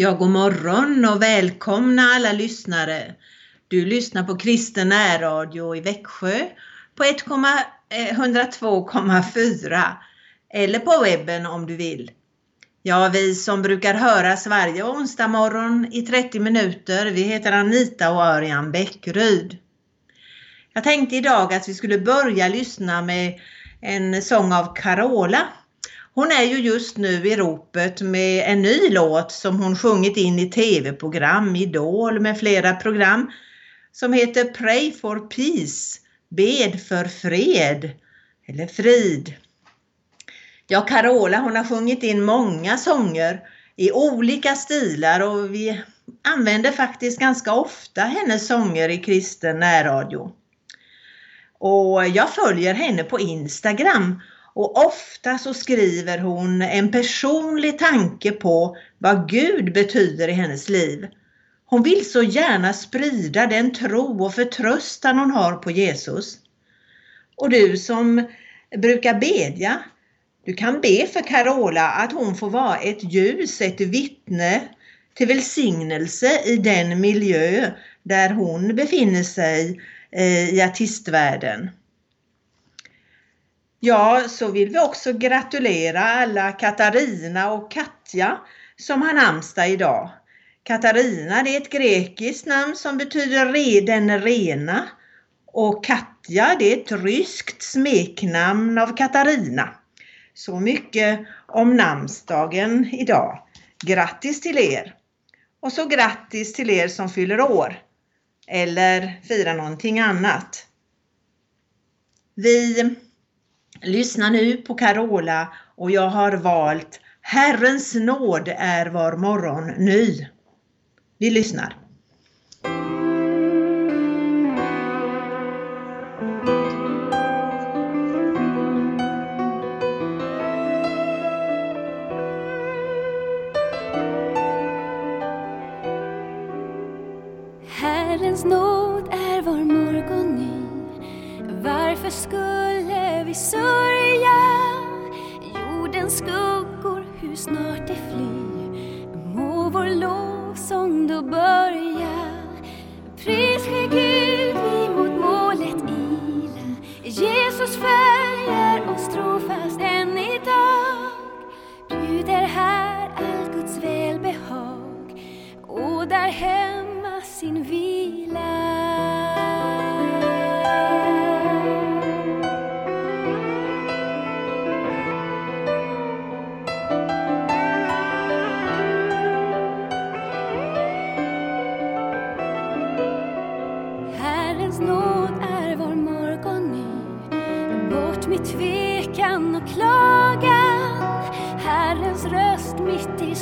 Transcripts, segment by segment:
Ja, god morgon och välkomna alla lyssnare. Du lyssnar på Kristen närradio i Växjö på 102,4 eh, eller på webben om du vill. Ja, vi som brukar höras varje onsdag morgon i 30 minuter, vi heter Anita och Örjan Bäckryd. Jag tänkte idag att vi skulle börja lyssna med en sång av Carola hon är ju just nu i ropet med en ny låt som hon sjungit in i tv-program, Idol med flera program som heter Pray for Peace, Bed för fred eller frid. Ja, Carola hon har sjungit in många sånger i olika stilar och vi använder faktiskt ganska ofta hennes sånger i kristen närradio. Och jag följer henne på Instagram och ofta så skriver hon en personlig tanke på vad Gud betyder i hennes liv. Hon vill så gärna sprida den tro och förtröstan hon har på Jesus. Och du som brukar bedja, du kan be för Carola att hon får vara ett ljus, ett vittne till välsignelse i den miljö där hon befinner sig eh, i artistvärlden. Ja, så vill vi också gratulera alla Katarina och Katja som har namnsdag idag. Katarina det är ett grekiskt namn som betyder den rena och Katja det är ett ryskt smeknamn av Katarina. Så mycket om namnsdagen idag. Grattis till er! Och så grattis till er som fyller år eller firar någonting annat. Vi Lyssna nu på Carola och jag har valt Herrens nåd är var morgon ny. Vi lyssnar. Herrens nåd är var morgon ny. Varför skulle vi sörja jordens skuggor, hur snart det flyr? Må vår lovsång då börja. Pris ske Gud, vi mot målet ila. Jesus följer oss trofast än idag. Bjuder här allt Guds välbehag och där hemma sin vila.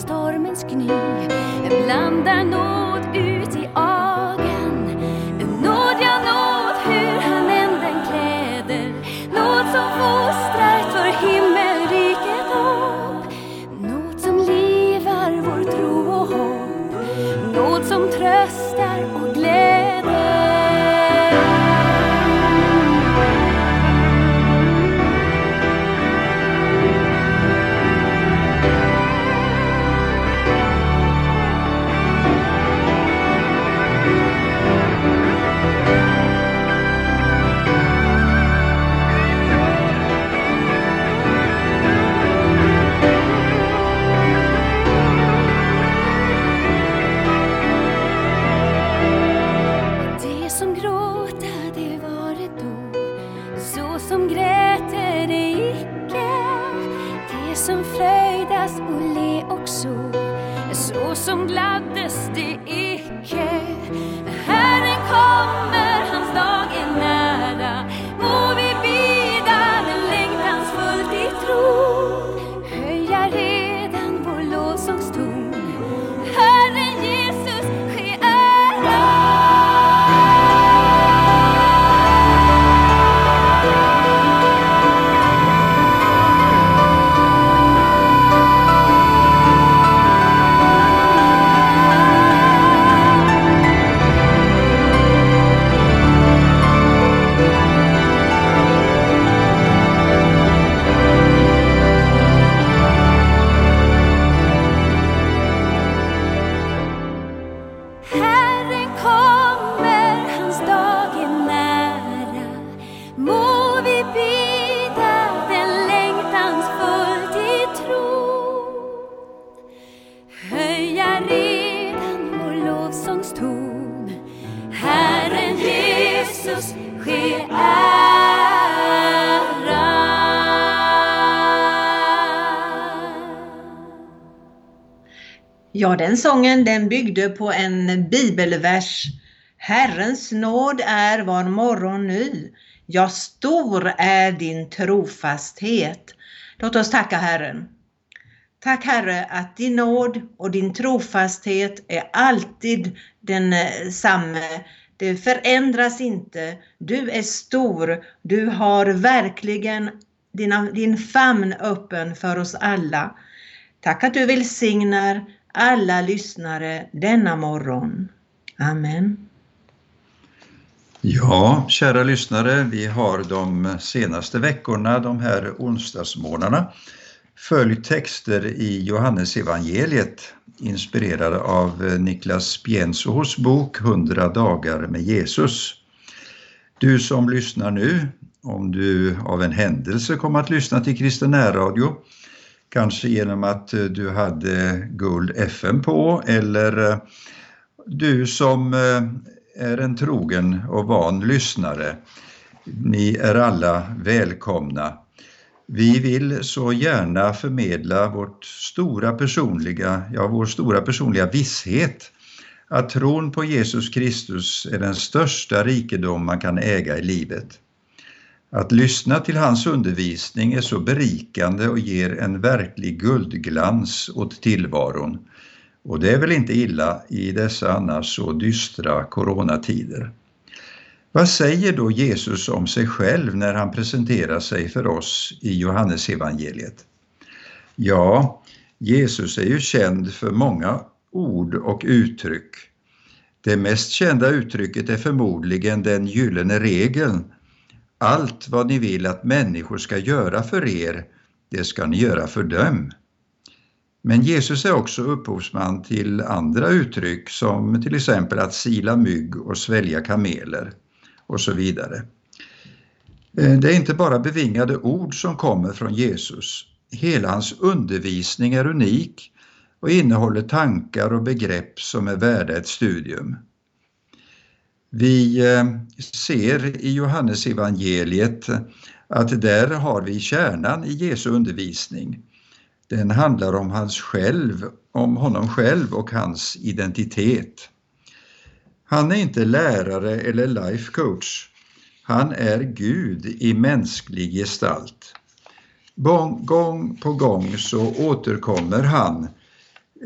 Stormens gny. Blandar nåd ut i agen Nåd, ja nåd, hur han än den kläder. Nåd som fostrar för himmelriket upp. Nåd som livar vår tro och hopp. Nåd som tröstar Jesus ske ära. Ja, den sången den byggde på en bibelvers. Herrens nåd är var morgon ny. Ja, stor är din trofasthet. Låt oss tacka Herren. Tack Herre att din nåd och din trofasthet är alltid densamme det förändras inte. Du är stor. Du har verkligen dina, din famn öppen för oss alla. Tack att du välsignar alla lyssnare denna morgon. Amen. Ja, kära lyssnare, vi har de senaste veckorna, de här onsdagsmorgnarna, följt texter i Johannesevangeliet inspirerade av eh, Niklas Piensohos bok 100 dagar med Jesus. Du som lyssnar nu, om du av en händelse kom att lyssna till Kristen närradio, kanske genom att eh, du hade Guld FM på eller eh, du som är en trogen och van lyssnare. Ni är alla välkomna. Vi vill så gärna förmedla vårt stora personliga, ja, vår stora personliga visshet att tron på Jesus Kristus är den största rikedom man kan äga i livet. Att lyssna till hans undervisning är så berikande och ger en verklig guldglans åt tillvaron. Och det är väl inte illa i dessa annars så dystra coronatider. Vad säger då Jesus om sig själv när han presenterar sig för oss i Johannesevangeliet? Ja, Jesus är ju känd för många ord och uttryck. Det mest kända uttrycket är förmodligen den gyllene regeln. Allt vad ni vill att människor ska göra för er, det ska ni göra för dem. Men Jesus är också upphovsman till andra uttryck som till exempel att sila mygg och svälja kameler och så vidare. Eh, det är inte bara bevingade ord som kommer från Jesus. Hela hans undervisning är unik och innehåller tankar och begrepp som är värda ett studium. Vi eh, ser i Johannes evangeliet att där har vi kärnan i Jesu undervisning. Den handlar om, hans själv, om honom själv och hans identitet. Han är inte lärare eller life coach. Han är Gud i mänsklig gestalt. Gång på gång så återkommer han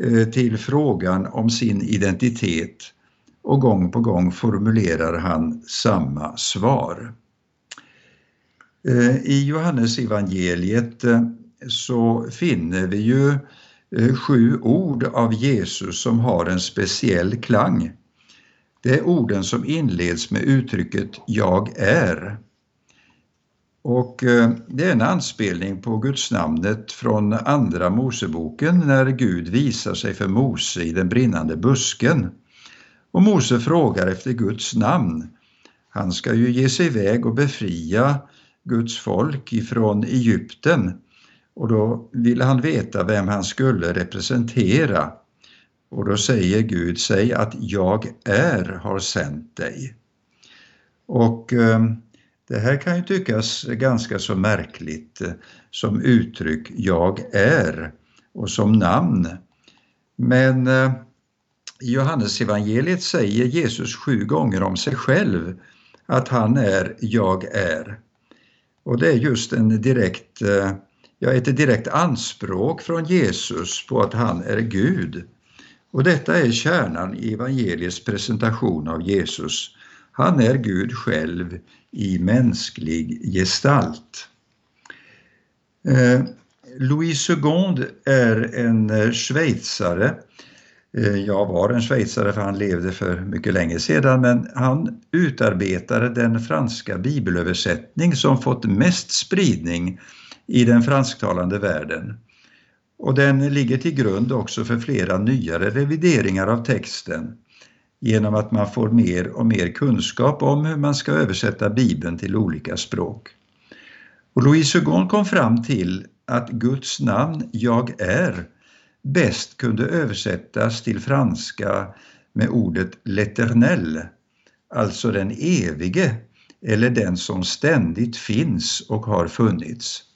eh, till frågan om sin identitet och gång på gång formulerar han samma svar. Eh, I Johannes evangeliet eh, så finner vi ju sju ord av Jesus som har en speciell klang. Det är orden som inleds med uttrycket ”jag är”. Och eh, det är en anspelning på Guds namnet från Andra Moseboken när Gud visar sig för Mose i den brinnande busken. Och Mose frågar efter Guds namn. Han ska ju ge sig iväg och befria Guds folk ifrån Egypten och då ville han veta vem han skulle representera. Och då säger Gud, säg att jag är har sänt dig. Och eh, det här kan ju tyckas ganska så märkligt eh, som uttryck jag är och som namn. Men eh, i Johannesevangeliet säger Jesus sju gånger om sig själv att han är jag är. Och det är just en direkt, eh, ja, ett direkt anspråk från Jesus på att han är Gud. Och detta är kärnan i evangeliets presentation av Jesus. Han är Gud själv i mänsklig gestalt. Eh, Louis Segond är en eh, schweizare. Eh, jag var en schweizare för han levde för mycket länge sedan men han utarbetade den franska bibelöversättning som fått mest spridning i den fransktalande världen och den ligger till grund också för flera nyare revideringar av texten genom att man får mer och mer kunskap om hur man ska översätta Bibeln till olika språk. Och Louise Hugon kom fram till att Guds namn Jag är bäst kunde översättas till franska med ordet l'éternel, alltså den evige eller den som ständigt finns och har funnits.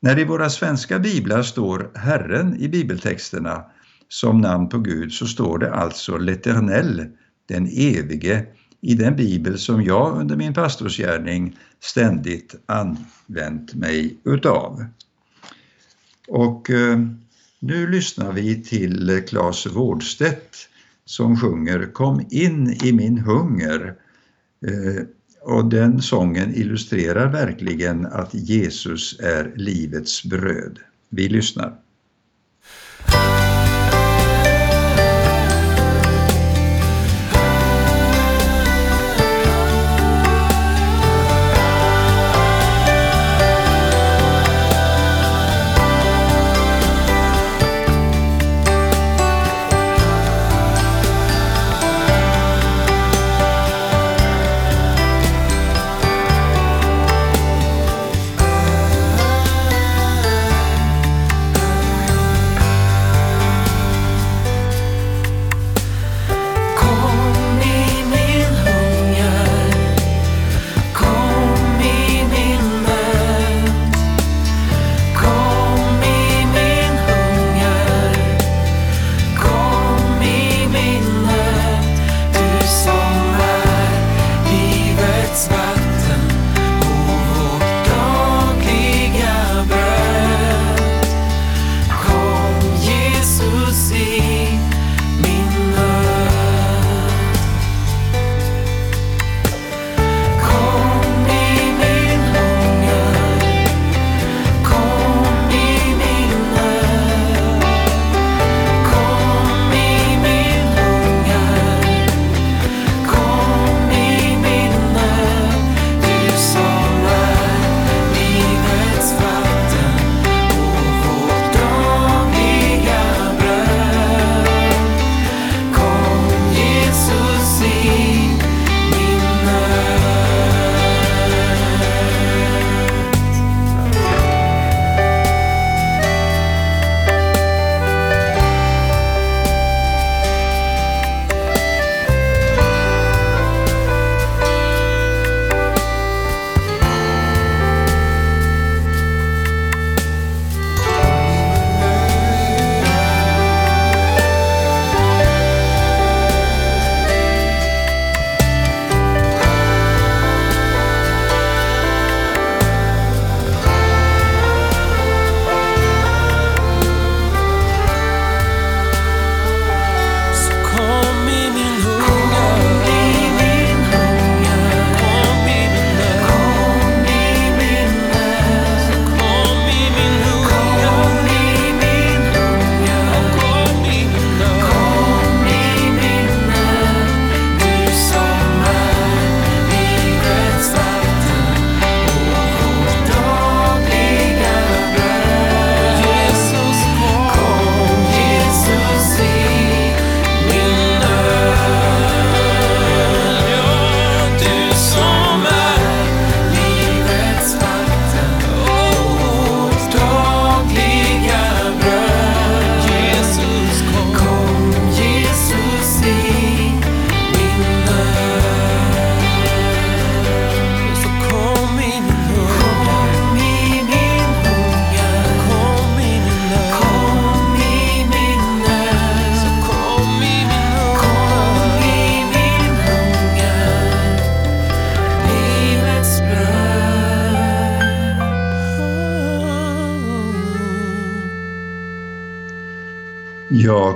När det i våra svenska biblar står Herren i bibeltexterna som namn på Gud så står det alltså L'Eternel, den evige, i den bibel som jag under min pastorsgärning ständigt använt mig utav. Och eh, nu lyssnar vi till Claes Wårdstedt som sjunger Kom in i min hunger. Eh, och den sången illustrerar verkligen att Jesus är livets bröd. Vi lyssnar.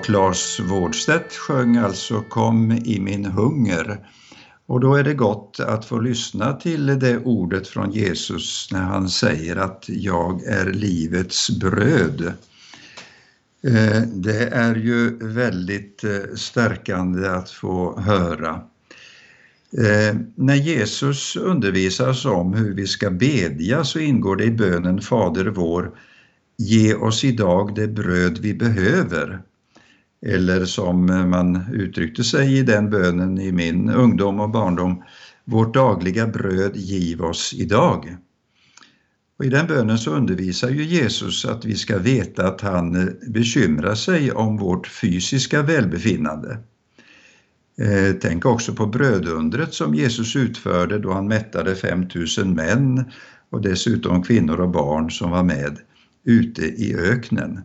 Och Claes Wårdstedt sjöng alltså Kom i min hunger. Och då är det gott att få lyssna till det ordet från Jesus när han säger att jag är livets bröd. Eh, det är ju väldigt eh, stärkande att få höra. Eh, när Jesus undervisas om hur vi ska bedja så ingår det i bönen Fader vår, ge oss idag det bröd vi behöver. Eller som eh, man uttryckte sig i den bönen i min ungdom och barndom, vårt dagliga bröd giv oss idag. Och I den bönen så undervisar ju Jesus att vi ska veta att han eh, bekymrar sig om vårt fysiska välbefinnande. Eh, tänk också på brödundret som Jesus utförde då han mättade 5000 män och dessutom kvinnor och barn som var med ute i öknen.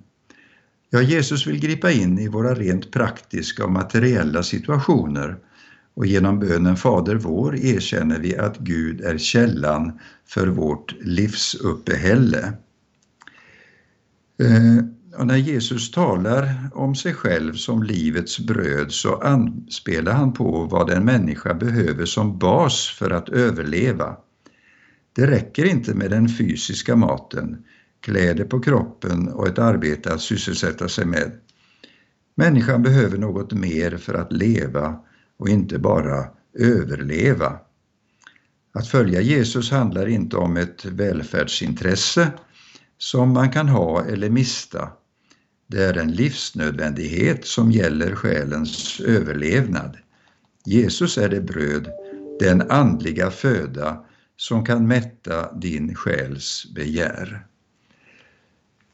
Ja, Jesus vill gripa in i våra rent praktiska och materiella situationer och genom bönen Fader vår erkänner vi att Gud är källan för vårt livsuppehälle. Eh, och när Jesus talar om sig själv som livets bröd så anspelar han på vad en människa behöver som bas för att överleva. Det räcker inte med den fysiska maten, kläder på kroppen och ett arbete att sysselsätta sig med. Människan behöver något mer för att leva och inte bara överleva. Att följa Jesus handlar inte om ett välfärdsintresse som man kan ha eller mista. Det är en livsnödvändighet som gäller själens överlevnad. Jesus är det bröd, den andliga föda som kan mätta din själs begär.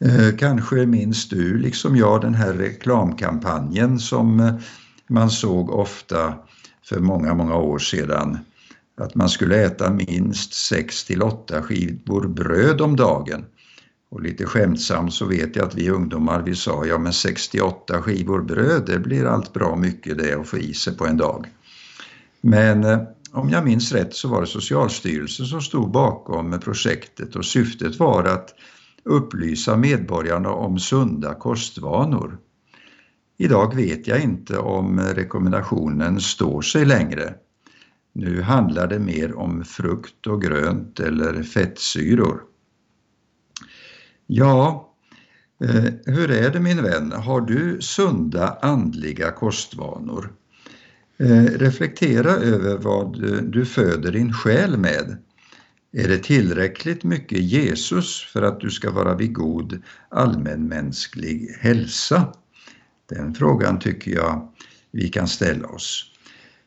Eh, kanske minns du, liksom jag, den här reklamkampanjen som eh, man såg ofta för många, många år sedan. Att man skulle äta minst 6 till 8 skivor bröd om dagen. Och lite skämtsamt så vet jag att vi ungdomar vi sa ja men 68 skivor bröd det blir allt bra mycket det att få i sig på en dag. Men eh, om jag minns rätt så var det Socialstyrelsen som stod bakom projektet och syftet var att upplysa medborgarna om sunda kostvanor. Idag vet jag inte om rekommendationen står sig längre. Nu handlar det mer om frukt och grönt eller fettsyror. Ja, eh, hur är det min vän? Har du sunda andliga kostvanor? Eh, reflektera över vad du föder din själ med. Är det tillräckligt mycket Jesus för att du ska vara vid god allmänmänsklig hälsa? Den frågan tycker jag vi kan ställa oss.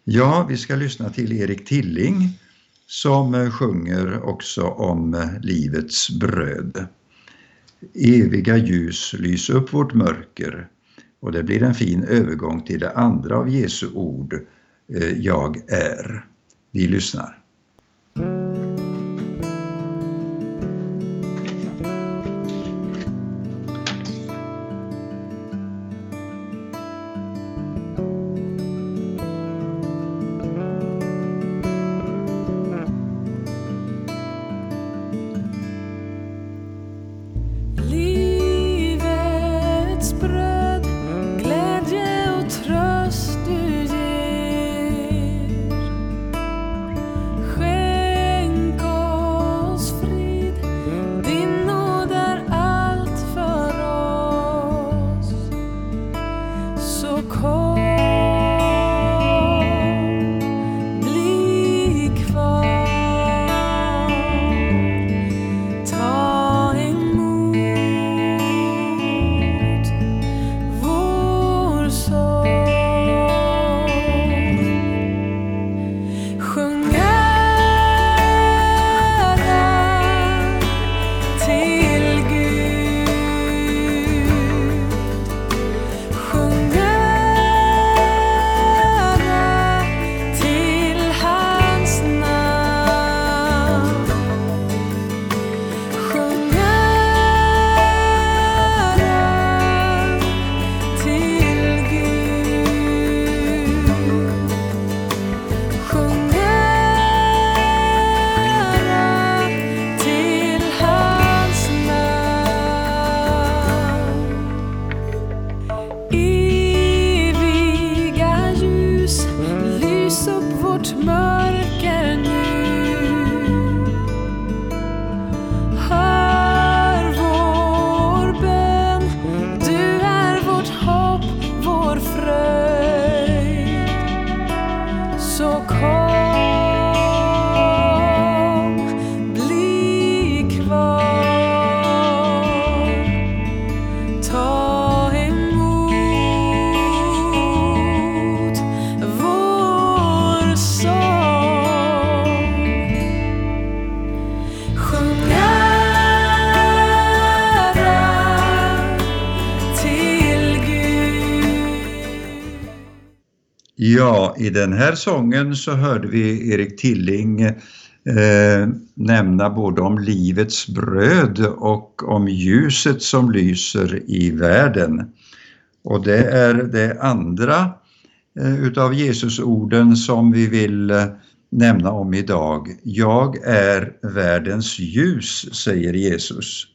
Ja, vi ska lyssna till Erik Tilling som sjunger också om livets bröd. Eviga ljus lys upp vårt mörker och det blir en fin övergång till det andra av Jesu ord, eh, Jag är. Vi lyssnar. Ja, i den här sången så hörde vi Erik Tilling eh, nämna både om livets bröd och om ljuset som lyser i världen. Och det är det andra eh, utav Jesusorden som vi vill eh, nämna om idag. Jag är världens ljus, säger Jesus.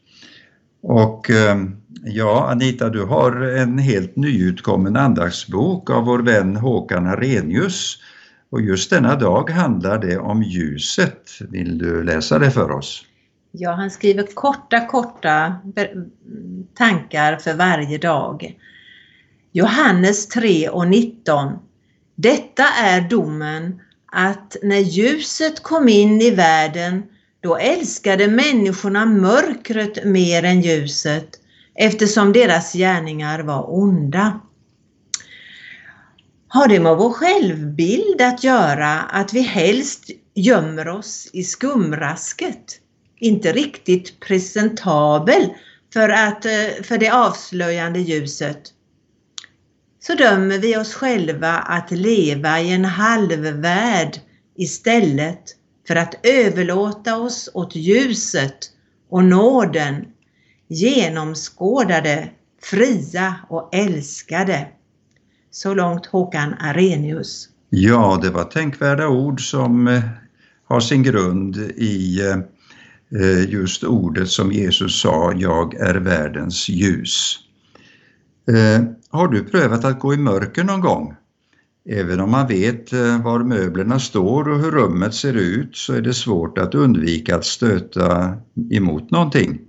Och eh, ja, Anita, du har en helt nyutkommen andaktsbok av vår vän Håkan Arrhenius. Och just denna dag handlar det om ljuset. Vill du läsa det för oss? Ja, han skriver korta, korta tankar för varje dag. Johannes 3 och 19. Detta är domen att när ljuset kom in i världen då älskade människorna mörkret mer än ljuset eftersom deras gärningar var onda. Har det med vår självbild att göra att vi helst gömmer oss i skumrasket? Inte riktigt presentabel för, att, eh, för det avslöjande ljuset. Så dömer vi oss själva att leva i en halvvärld istället för att överlåta oss åt ljuset och nåden, genomskådade, fria och älskade. Så långt Håkan Arrhenius. Ja, det var tänkvärda ord som eh, har sin grund i eh, just ordet som Jesus sa, jag är världens ljus. Eh, har du prövat att gå i mörker någon gång? Även om man vet var möblerna står och hur rummet ser ut så är det svårt att undvika att stöta emot någonting.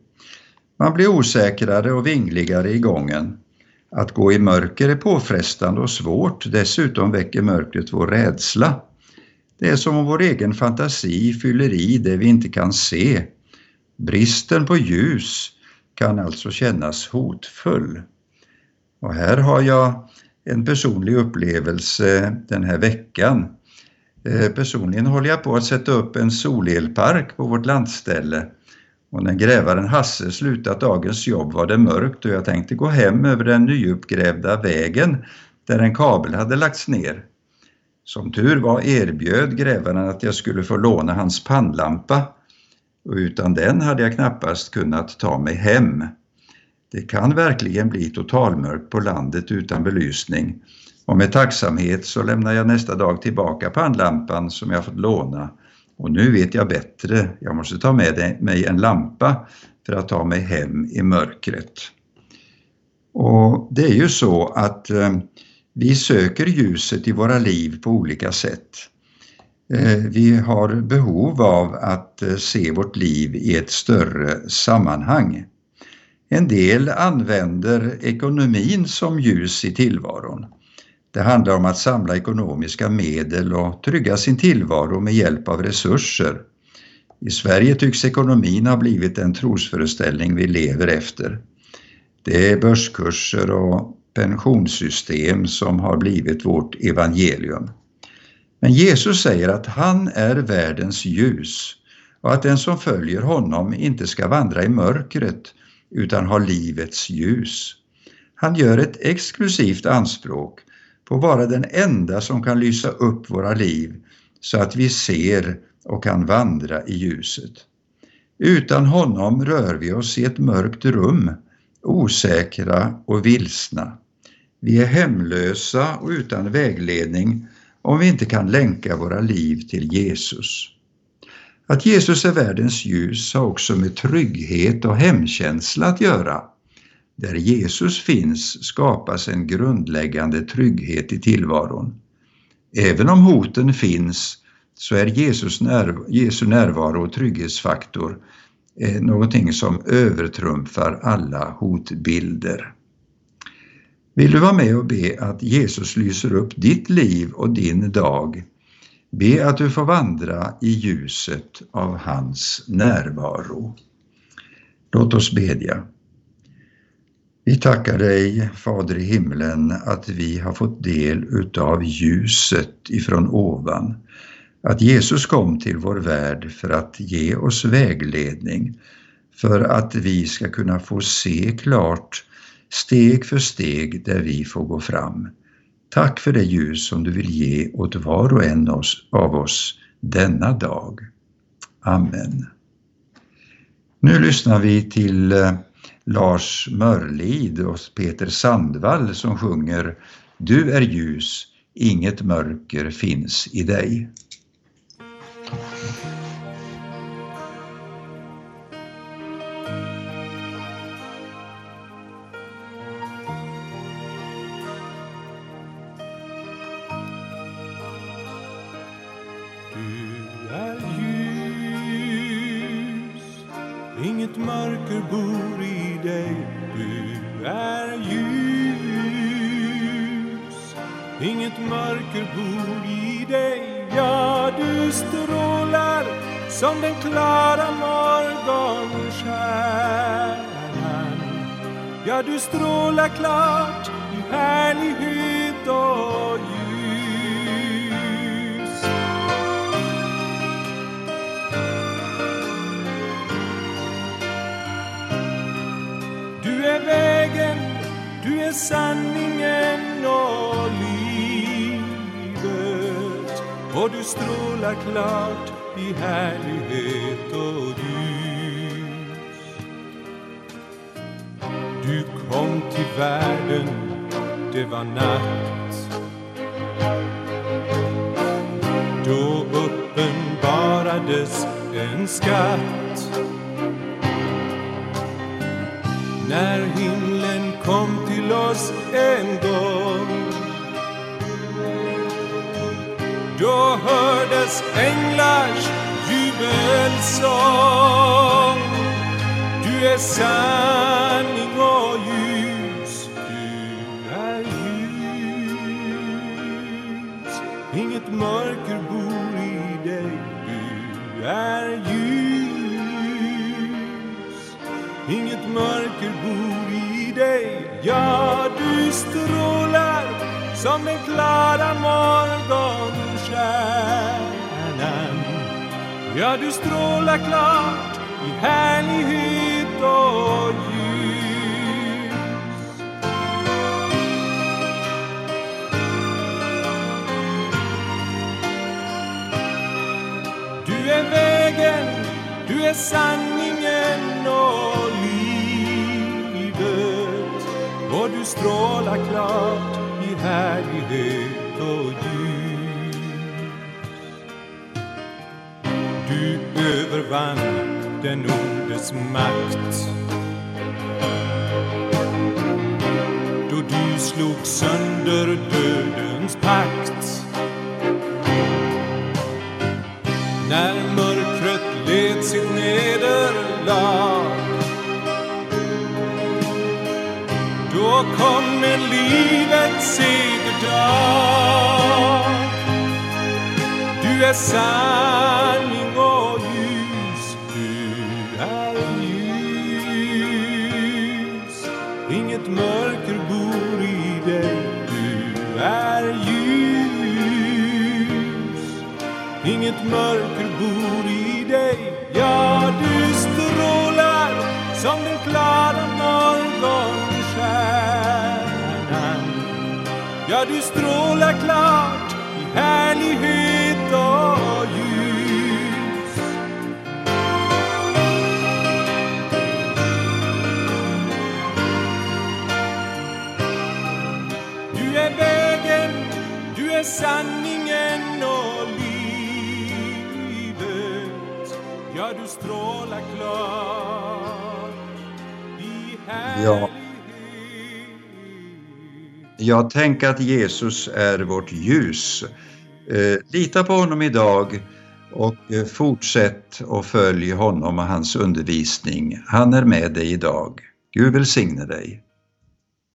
Man blir osäkrare och vingligare i gången. Att gå i mörker är påfrestande och svårt, dessutom väcker mörkret vår rädsla. Det är som om vår egen fantasi fyller i det vi inte kan se. Bristen på ljus kan alltså kännas hotfull. Och här har jag en personlig upplevelse den här veckan. Eh, personligen håller jag på att sätta upp en solelpark på vårt landställe och när grävaren Hasse slutat dagens jobb var det mörkt och jag tänkte gå hem över den nyuppgrävda vägen där en kabel hade lagts ner. Som tur var erbjöd grävaren att jag skulle få låna hans pannlampa och utan den hade jag knappast kunnat ta mig hem. Det kan verkligen bli totalmörkt på landet utan belysning och med tacksamhet så lämnar jag nästa dag tillbaka pannlampan som jag fått låna och nu vet jag bättre, jag måste ta med mig en lampa för att ta mig hem i mörkret. Och det är ju så att eh, vi söker ljuset i våra liv på olika sätt. Eh, vi har behov av att eh, se vårt liv i ett större sammanhang. En del använder ekonomin som ljus i tillvaron. Det handlar om att samla ekonomiska medel och trygga sin tillvaro med hjälp av resurser. I Sverige tycks ekonomin ha blivit en trosföreställning vi lever efter. Det är börskurser och pensionssystem som har blivit vårt evangelium. Men Jesus säger att han är världens ljus och att den som följer honom inte ska vandra i mörkret utan ha livets ljus. Han gör ett exklusivt anspråk på att vara den enda som kan lysa upp våra liv så att vi ser och kan vandra i ljuset. Utan honom rör vi oss i ett mörkt rum, osäkra och vilsna. Vi är hemlösa och utan vägledning om vi inte kan länka våra liv till Jesus. Att Jesus är världens ljus har också med trygghet och hemkänsla att göra. Där Jesus finns skapas en grundläggande trygghet i tillvaron. Även om hoten finns så är Jesus närv Jesu närvaro och trygghetsfaktor eh, någonting som övertrumfar alla hotbilder. Vill du vara med och be att Jesus lyser upp ditt liv och din dag Be att du får vandra i ljuset av hans närvaro. Låt oss bedja. Vi tackar dig, Fader i himlen, att vi har fått del utav ljuset ifrån ovan. Att Jesus kom till vår värld för att ge oss vägledning, för att vi ska kunna få se klart steg för steg där vi får gå fram. Tack för det ljus som du vill ge åt var och en av oss denna dag. Amen. Nu lyssnar vi till eh, Lars Mörlid och Peter Sandvall som sjunger Du är ljus, inget mörker finns i dig. Ljus. Inget mörker bor i dig. Ja, du strålar som den klara morgonstjärnan. Ja, du strålar klart i härlighet och ljus. Är sanningen och livet och du strålar klart i härlighet och ljus. Du kom till världen, det var natt. Då uppenbarades en skatt. När himlen kom oss en gång Då hördes änglars jubelsång. Du är sann. Som den klara morgonstjärnan Ja, du strålar klart i härlighet och ljus. Du är vägen, du är sanningen och livet. Och du strålar klart härlighet och ljus du övervann den ondes makt. Då du slog sönder dödens pakt. När mörkret led sitt nederlag Då kom en liv segerdag Du är sanning och ljus. Du är ljus, inget mörker bor i dig. Du är ljus. Inget mörker bor i dig. Ja, du strålar som den klara morgonstjärnan Ja, du strålar klart i härlighet och är sanningen och livet. Ja, du strålar klart i ja. Jag tänker att Jesus är vårt ljus. Eh, lita på honom idag och eh, fortsätt och följ honom och hans undervisning. Han är med dig idag. Gud välsigne dig.